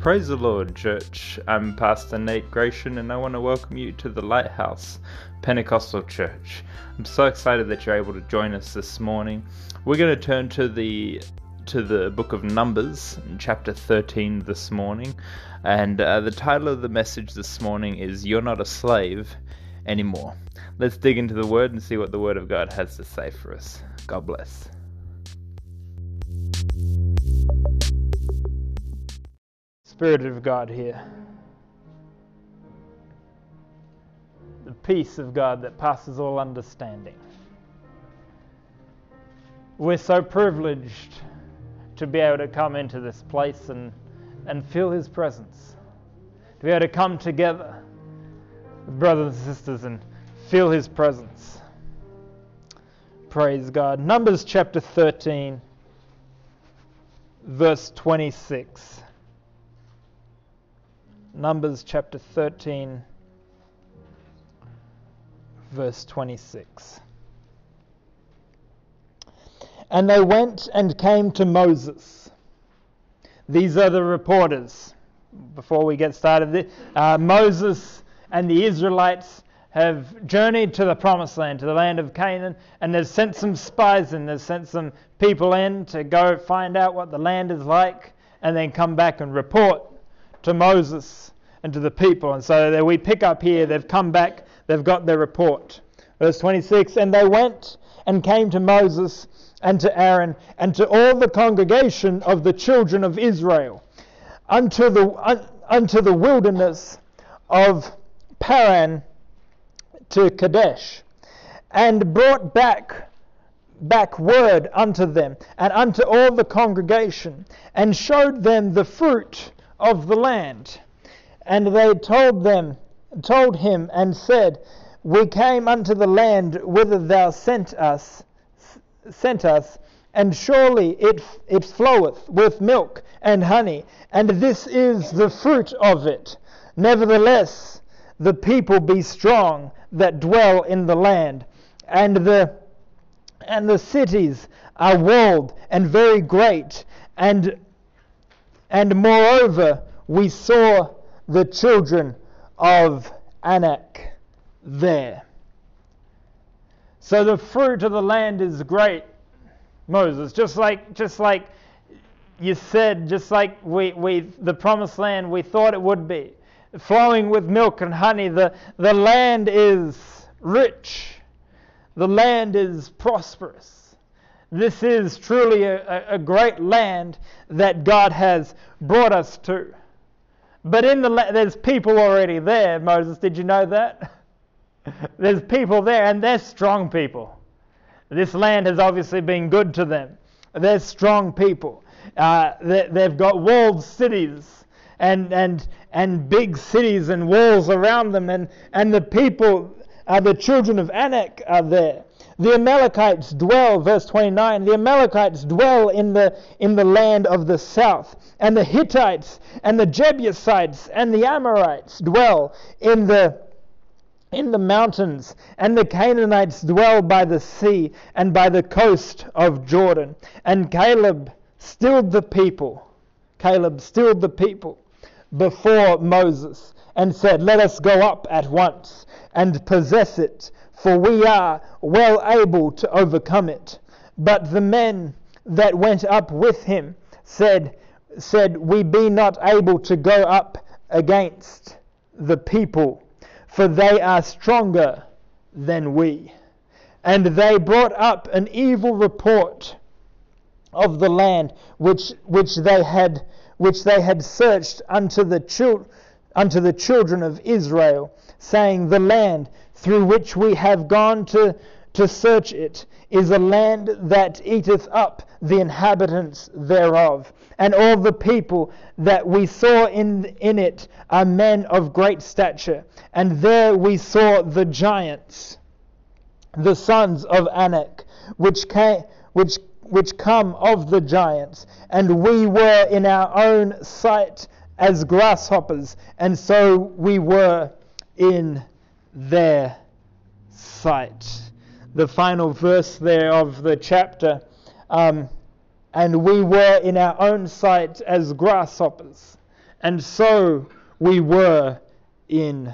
Praise the Lord, church. I'm Pastor Nate Gratian, and I want to welcome you to the Lighthouse Pentecostal Church. I'm so excited that you're able to join us this morning. We're going to turn to the to the book of Numbers, chapter 13, this morning, and uh, the title of the message this morning is "You're Not a Slave Anymore." Let's dig into the Word and see what the Word of God has to say for us. God bless. Spirit of God here. The peace of God that passes all understanding. We're so privileged to be able to come into this place and, and feel His presence. To be able to come together with brothers and sisters and feel His presence. Praise God. Numbers chapter 13, verse 26. Numbers chapter 13, verse 26. And they went and came to Moses. These are the reporters. Before we get started, uh, Moses and the Israelites have journeyed to the promised land, to the land of Canaan, and they've sent some spies in, they've sent some people in to go find out what the land is like, and then come back and report to Moses and to the people. And so we pick up here, they've come back, they've got their report. Verse 26 And they went and came to Moses and to Aaron and to all the congregation of the children of Israel unto the, un, unto the wilderness of Paran to Kadesh and brought back back word unto them and unto all the congregation and showed them the fruit of the land. And they told them, told him, and said, We came unto the land whither thou sent us, sent us, and surely it it floweth with milk and honey, and this is the fruit of it. Nevertheless, the people be strong that dwell in the land, and the and the cities are walled and very great, and and moreover, we saw the children of Anak there. So the fruit of the land is great, Moses. Just like, just like you said, just like we, we, the promised land we thought it would be, flowing with milk and honey. The, the land is rich. The land is prosperous. This is truly a, a great land that God has brought us to. But in the there's people already there, Moses. Did you know that? there's people there, and they're strong people. This land has obviously been good to them. They're strong people. Uh, they, they've got walled cities and, and, and big cities and walls around them, and, and the people, uh, the children of Anak, are there. The Amalekites dwell, verse 29, the Amalekites dwell in the, in the land of the south, and the Hittites and the Jebusites and the Amorites dwell in the in the mountains, and the Canaanites dwell by the sea and by the coast of Jordan. And Caleb stilled the people. Caleb stilled the people before Moses and said, Let us go up at once and possess it, for we are well able to overcome it. But the men that went up with him said, said, We be not able to go up against the people, for they are stronger than we. And they brought up an evil report of the land which, which they had which they had searched unto the, chil- unto the children of Israel, saying, The land through which we have gone to, to search it is a land that eateth up the inhabitants thereof. And all the people that we saw in, in it are men of great stature. And there we saw the giants, the sons of Anak, which, came, which, which come of the giants. And we were in our own sight as grasshoppers, and so we were in their sight. The final verse there of the chapter. Um, and we were in our own sight as grasshoppers, and so we were in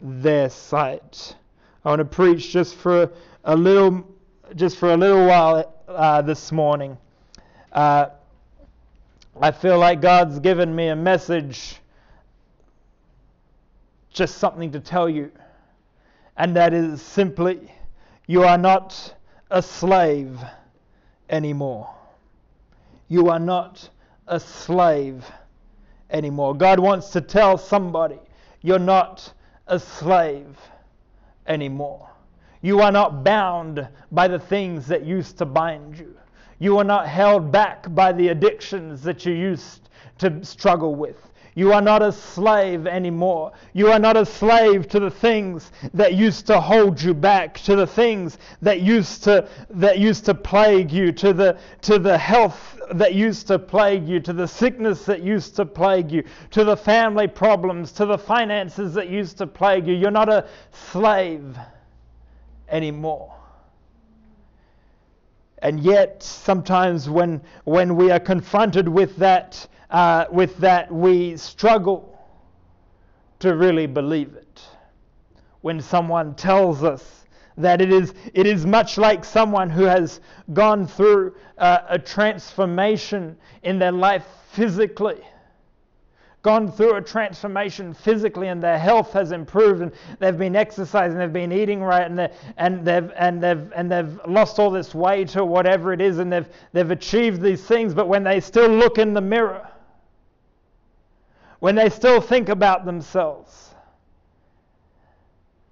their sight. I want to preach just for a little, just for a little while uh, this morning. Uh, I feel like God's given me a message, just something to tell you, and that is simply, you are not a slave anymore. You are not a slave anymore. God wants to tell somebody, you're not a slave anymore. You are not bound by the things that used to bind you. You are not held back by the addictions that you used to struggle with. You are not a slave anymore. You are not a slave to the things that used to hold you back, to the things that used to that used to plague you, to the to the health that used to plague you, to the sickness that used to plague you, to the family problems, to the finances that used to plague you. You're not a slave anymore. And yet, sometimes when, when we are confronted with that, uh, with that, we struggle to really believe it. When someone tells us that it is, it is much like someone who has gone through uh, a transformation in their life physically gone through a transformation physically and their health has improved and they've been exercising, they've been eating right and, and, they've, and, they've, and they've lost all this weight or whatever it is and they've, they've achieved these things, but when they still look in the mirror, when they still think about themselves,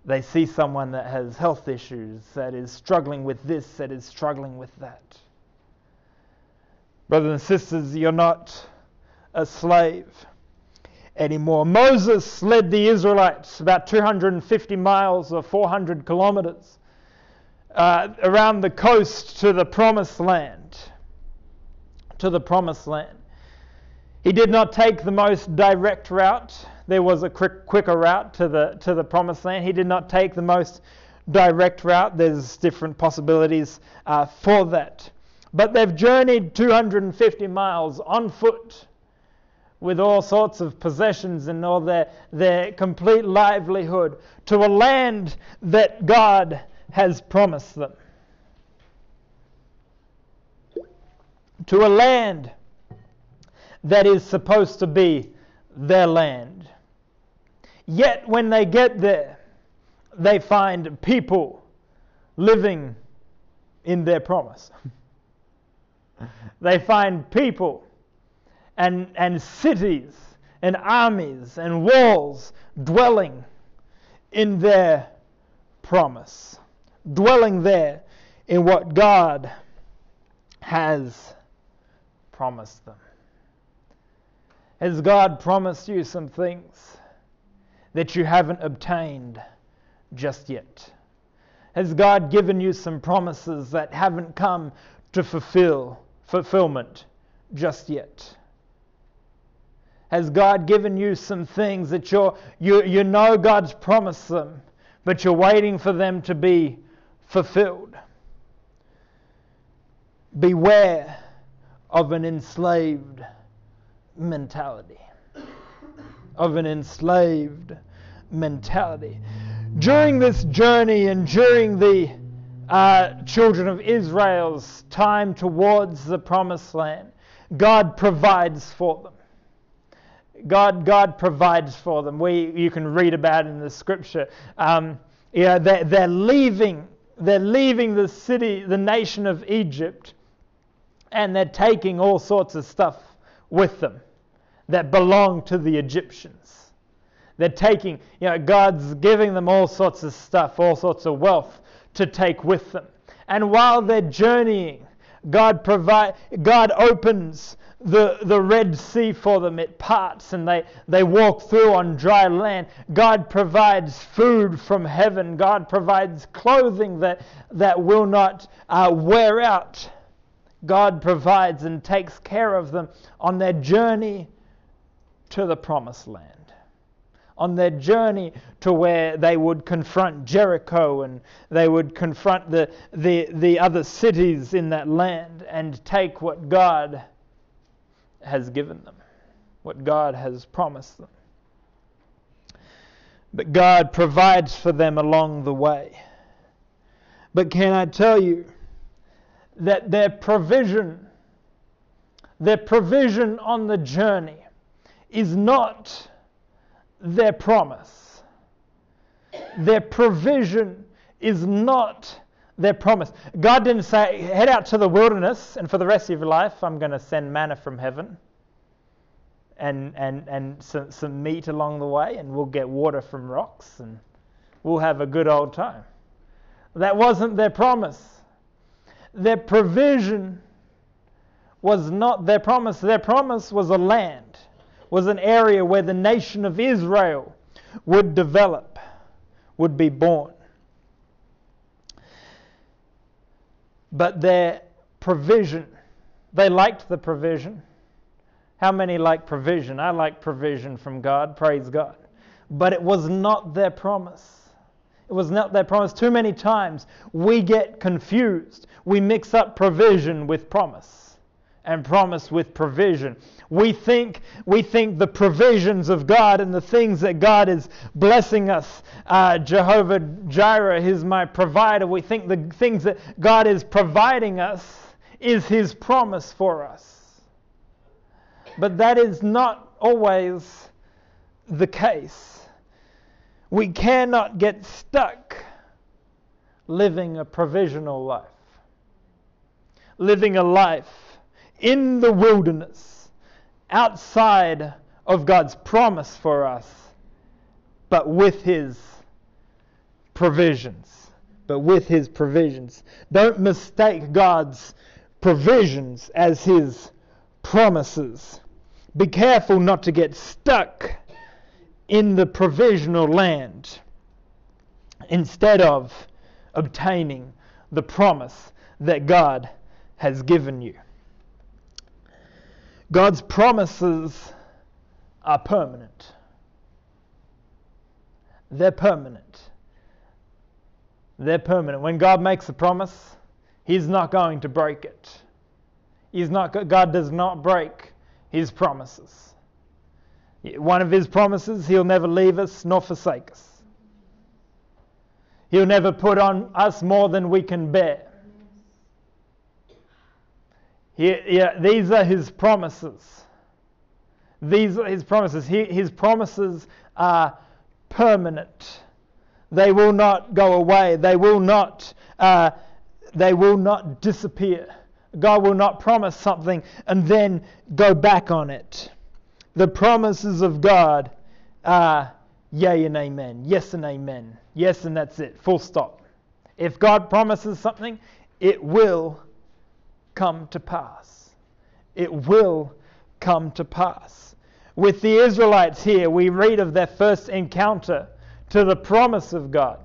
they see someone that has health issues, that is struggling with this, that is struggling with that. Brothers and sisters, you're not a slave anymore. Moses led the Israelites about 250 miles or 400 kilometers uh, around the coast to the promised land. To the promised land. He did not take the most direct route. There was a quick, quicker route to the, to the promised land. He did not take the most direct route. There's different possibilities uh, for that. But they've journeyed 250 miles on foot with all sorts of possessions and all their, their complete livelihood to a land that God has promised them. To a land that is supposed to be their land. Yet when they get there, they find people living in their promise. they find people and, and cities and armies and walls dwelling in their promise, dwelling there in what God has promised them. Has God promised you some things that you haven't obtained just yet? Has God given you some promises that haven't come to fulfill fulfillment just yet? Has God given you some things that you're, you, you know God's promised them, but you're waiting for them to be fulfilled? Beware of an enslaved mentality. Of an enslaved mentality. During this journey and during the uh, children of Israel's time towards the promised land, God provides for them. God, God provides for them. We, you can read about in the scripture. Um, yeah, they're, they're leaving. They're leaving the city, the nation of Egypt, and they're taking all sorts of stuff with them that belong to the Egyptians. They're taking, you know, God's giving them all sorts of stuff, all sorts of wealth to take with them. And while they're journeying, God provide, God opens the, the Red Sea for them. It parts and they, they walk through on dry land. God provides food from heaven. God provides clothing that, that will not uh, wear out. God provides and takes care of them on their journey to the promised land. On their journey to where they would confront Jericho and they would confront the, the, the other cities in that land and take what God has given them. what God has promised them. But God provides for them along the way. But can I tell you that their provision, their provision on the journey, is not their promise. Their provision is not their promise. God didn't say, head out to the wilderness, and for the rest of your life, I'm going to send manna from heaven and, and, and some, some meat along the way, and we'll get water from rocks, and we'll have a good old time. That wasn't their promise. Their provision was not their promise. Their promise was a land, was an area where the nation of Israel would develop, would be born. But their provision, they liked the provision. How many like provision? I like provision from God, praise God. But it was not their promise. It was not their promise. Too many times we get confused. We mix up provision with promise and promise with provision. We think, we think the provisions of God and the things that God is blessing us, uh, Jehovah Jireh is my provider. We think the things that God is providing us is His promise for us. But that is not always the case. We cannot get stuck living a provisional life, living a life in the wilderness, outside of God's promise for us, but with His provisions. But with His provisions. Don't mistake God's provisions as His promises. Be careful not to get stuck in the provisional land instead of obtaining the promise that God has given you. God's promises are permanent. They're permanent. They're permanent. When God makes a promise, He's not going to break it. He's not, God does not break His promises. One of his promises, he'll never leave us nor forsake us. He'll never put on us more than we can bear. He, yeah, these are his promises. These are his promises. He, his promises are permanent. They will not go away. They will not. Uh, they will not disappear. God will not promise something and then go back on it the promises of God are yea and amen, yes and amen, yes and that's it, full stop. If God promises something, it will come to pass. It will come to pass. With the Israelites here, we read of their first encounter to the promise of God.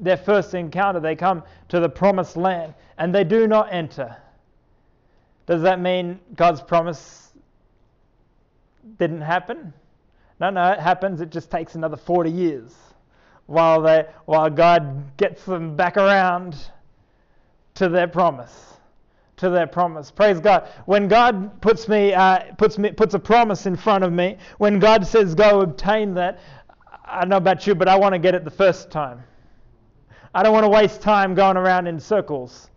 Their first encounter, they come to the promised land and they do not enter. Does that mean God's promise didn't happen. No, no, it happens. It just takes another 40 years while, they, while God gets them back around to their promise. To their promise. Praise God. When God puts me, uh, puts me, puts a promise in front of me, when God says go obtain that, I don't know about you, but I want to get it the first time. I don't want to waste time going around in circles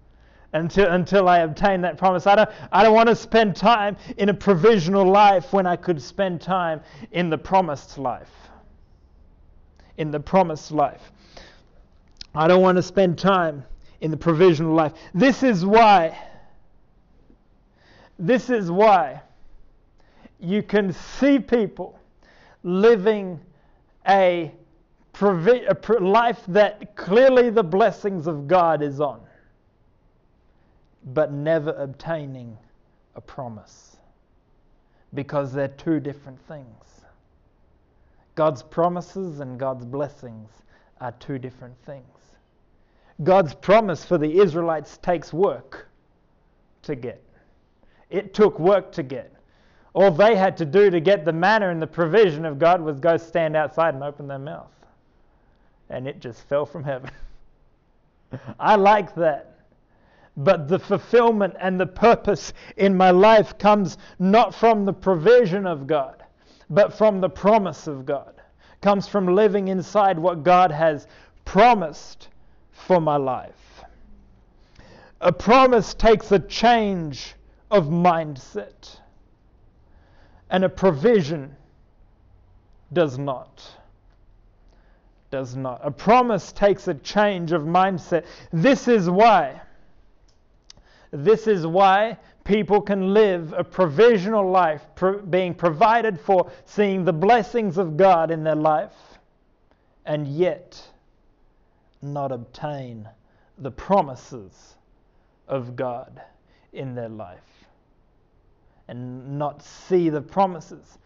until, until I obtain that promise. I don't, I don't want to spend time in a provisional life when I could spend time in the promised life. In the promised life. I don't want to spend time in the provisional life. This is why, this is why you can see people living a, a life that clearly the blessings of God is on but never obtaining a promise because they're two different things. God's promises and God's blessings are two different things. God's promise for the Israelites takes work to get. It took work to get. All they had to do to get the manna and the provision of God was go stand outside and open their mouth. And it just fell from heaven. I like that. But the fulfillment and the purpose in my life comes not from the provision of God, but from the promise of God. Comes from living inside what God has promised for my life. A promise takes a change of mindset, and a provision does not. Does not. A promise takes a change of mindset. This is why. This is why people can live a provisional life, pro- being provided for, seeing the blessings of God in their life, and yet not obtain the promises of God in their life and not see the promises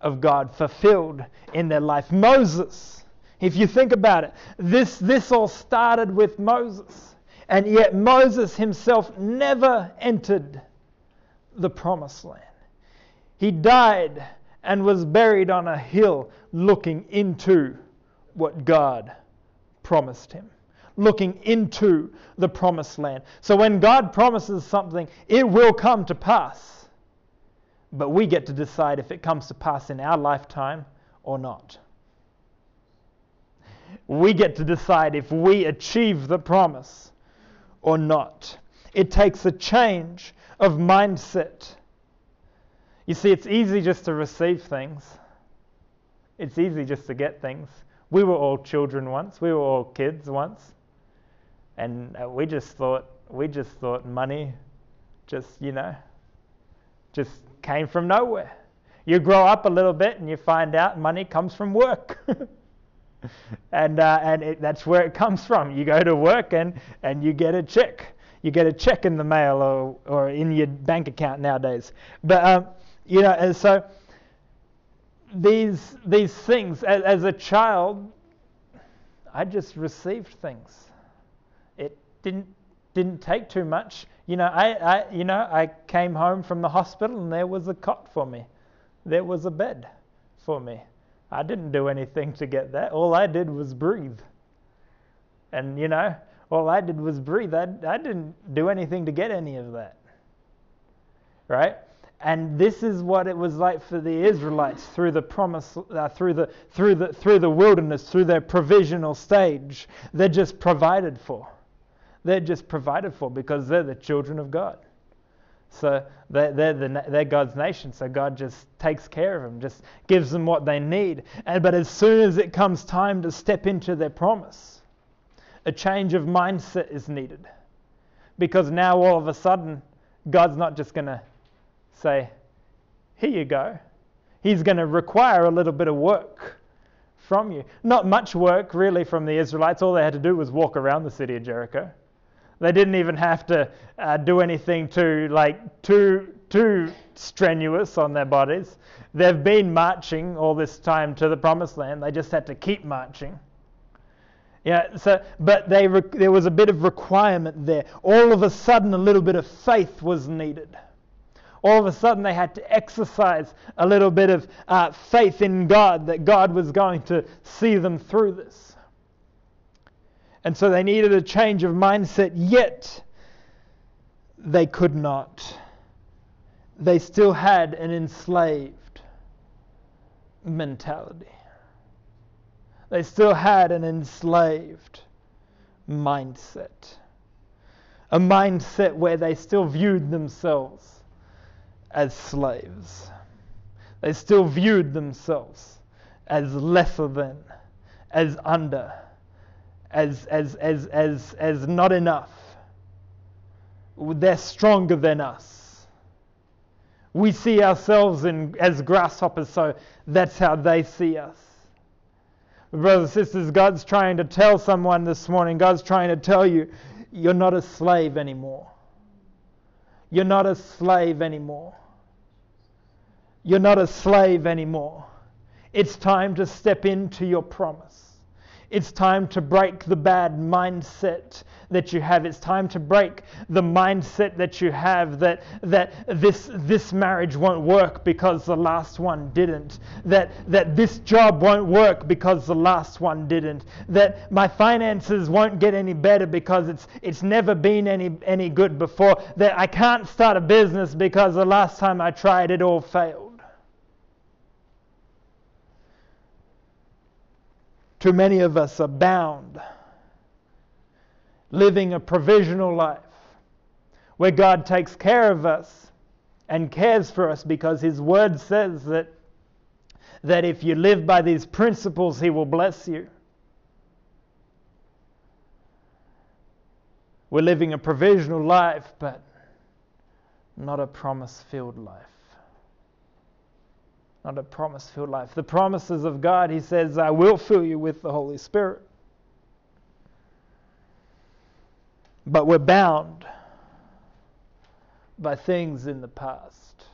of God fulfilled in their life. Moses, if you think about it, this, this all started with Moses, and yet Moses himself never entered the promised land. He died and was buried on a hill looking into what God promised him, looking into the promised land. So when God promises something, it will come to pass. But we get to decide if it comes to pass in our lifetime or not. We get to decide if we achieve the promise or not. It takes a change of mindset. You see, it's easy just to receive things. It's easy just to get things. We were all children once. We were all kids once, and uh, we just thought we just thought money, just you know, just came from nowhere. You grow up a little bit and you find out money comes from work. and uh, and it, that's where it comes from. You go to work and, and you get a check. You get a check in the mail or, or in your bank account nowadays. But um, you know, and so these these things as, as a child, I just received things. It didn't didn't take too much. You know, I, I you know I came home from the hospital and there was a cot for me, there was a bed for me. I didn't do anything to get that. All I did was breathe. And you know, all I did was breathe. I, I didn't do anything to get any of that. Right? And this is what it was like for the Israelites through the promise, uh, through the through the through the wilderness, through their provisional stage. They're just provided for. They're just provided for because they're the children of God. So they're, they're, the, they're God's nation. So God just takes care of them, just gives them what they need. And but as soon as it comes time to step into their promise, a change of mindset is needed, because now all of a sudden, God's not just going to say, Here you go. He's going to require a little bit of work from you. Not much work, really, from the Israelites. All they had to do was walk around the city of Jericho. They didn't even have to uh, do anything too, like, too, too strenuous on their bodies. They've been marching all this time to the promised land. They just had to keep marching. Yeah, so, but they, there was a bit of requirement there. All of a sudden, a little bit of faith was needed all of a sudden they had to exercise a little bit of uh, faith in God that God was going to see them through this. And so they needed a change of mindset, yet they could not. They still had an enslaved mentality. They still had an enslaved mindset. A mindset where they still viewed themselves as slaves. They still viewed themselves as lesser than, as under, as, as, as, as, as not enough. They're stronger than us. We see ourselves in, as grasshoppers, so that's how they see us. Brothers and sisters, God's trying to tell someone this morning, God's trying to tell you, you're not a slave anymore. You're not a slave anymore. You're not a slave anymore. It's time to step into your promise. It's time to break the bad mindset that you have. It's time to break the mindset that you have that, that this, this marriage won't work because the last one didn't. That, that this job won't work because the last one didn't. That my finances won't get any better because it's, it's never been any, any good before. That I can't start a business because the last time I tried it all failed. Too many of us abound living a provisional life where God takes care of us and cares for us because His Word says that, that if you live by these principles, He will bless you. We're living a provisional life, but not a promise filled life not a promise filled life. The promises of God, He says, I will fill you with the Holy Spirit. But we're bound by things in the past.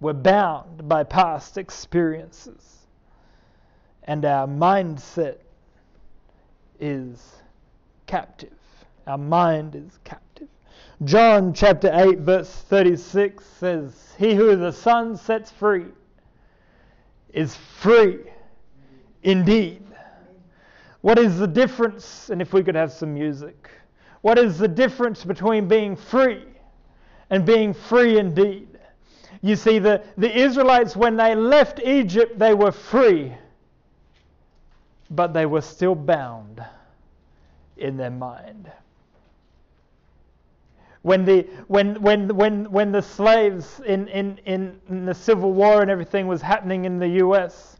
We're bound by past experiences. And our mindset is captive. Our mind is captive. John chapter 8, verse 36 says, He who the Son sets free is free indeed. What is the difference? And if we could have some music, what is the difference between being free and being free indeed? You see, the, the Israelites, when they left Egypt, they were free, but they were still bound in their mind when the when when when when the slaves in in in the Civil War and everything was happening in the U.S.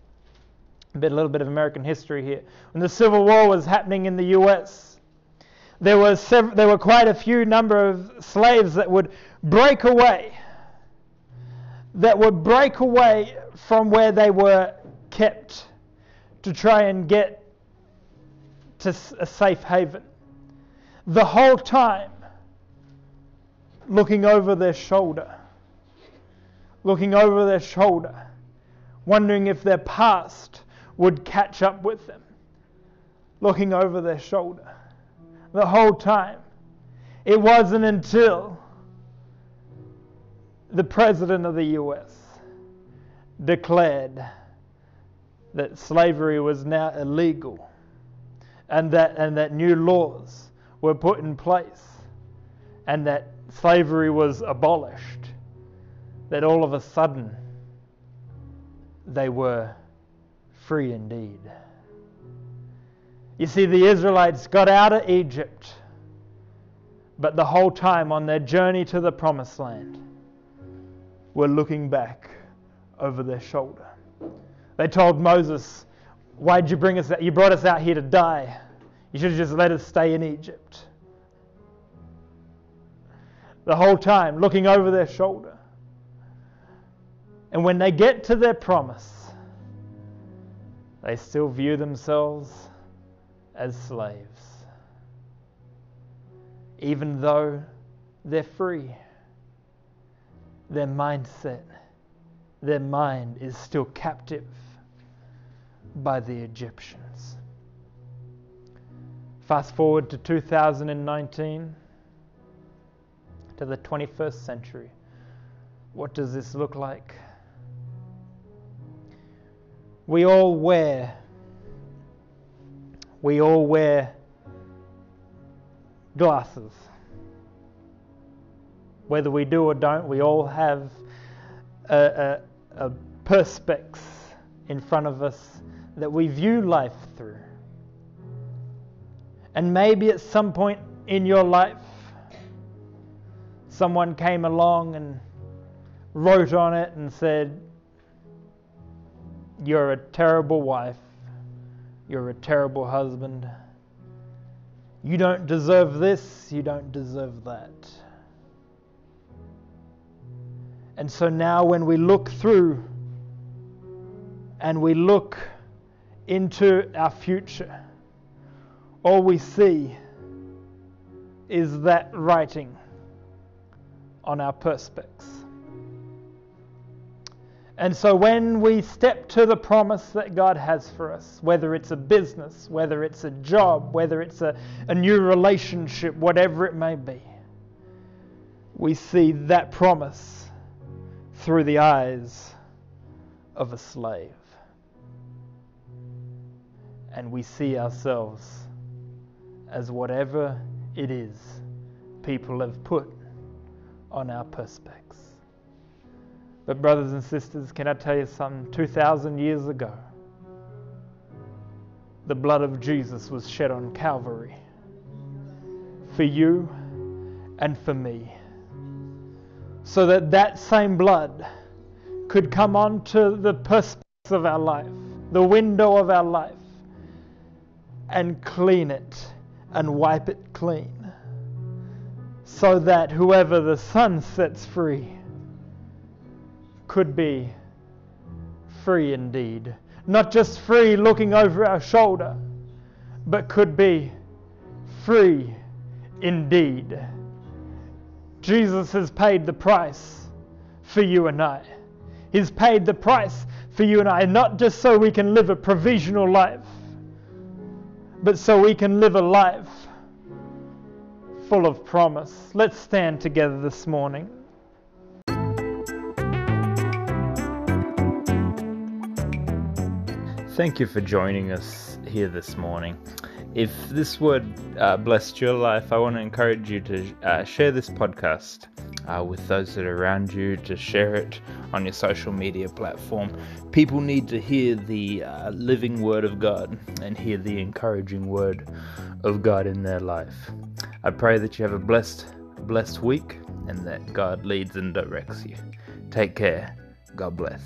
A bit a little bit of American history here. When the Civil War was happening in the U.S., there was sev- there were quite a few number of slaves that would break away. That would break away from where they were kept to try and get to a safe haven. The whole time looking over their shoulder, looking over their shoulder, wondering if their past would catch up with them, looking over their shoulder the whole time. It wasn't until the President of the US declared that slavery was now illegal and that, and that new laws were put in place and that slavery was abolished, that all of a sudden they were free indeed. You see, the Israelites got out of Egypt, but the whole time on their journey to the promised land were looking back over their shoulder. They told Moses, Why'd you bring us out? You brought us out here to die. You should have just let us stay in Egypt the whole time, looking over their shoulder. And when they get to their promise, they still view themselves as slaves, even though they're free. Their mindset, their mind is still captive by the Egyptians. Fast forward to 2019 to the 21st century. What does this look like? We all wear we all wear glasses. Whether we do or don't, we all have a, a, a perspex in front of us that we view life through. And maybe at some point in your life, someone came along and wrote on it and said, You're a terrible wife. You're a terrible husband. You don't deserve this. You don't deserve that. And so now, when we look through and we look into our future, all we see is that writing on our perspex. And so when we step to the promise that God has for us, whether it's a business, whether it's a job, whether it's a, a new relationship, whatever it may be, we see that promise through the eyes of a slave. And we see ourselves as whatever it is people have put on our perspex. But, brothers and sisters, can I tell you something? 2,000 years ago, the blood of Jesus was shed on Calvary for you and for me. So that that same blood could come onto the perspex of our life, the window of our life, and clean it and wipe it clean. So that whoever the Son sets free could be free indeed. Not just free looking over our shoulder, but could be free indeed. Jesus has paid the price for you and I. He's paid the price for you and I, not just so we can live a provisional life, but so we can live a life full of promise. Let's stand together this morning. Thank you for joining us here this morning. If this word uh, blessed your life, I want to encourage you to uh, share this podcast uh, with those that are around you, to share it on your social media platform. People need to hear the uh, living word of God and hear the encouraging word of God in their life. I pray that you have a blessed, blessed week and that God leads and directs you. Take care. God bless.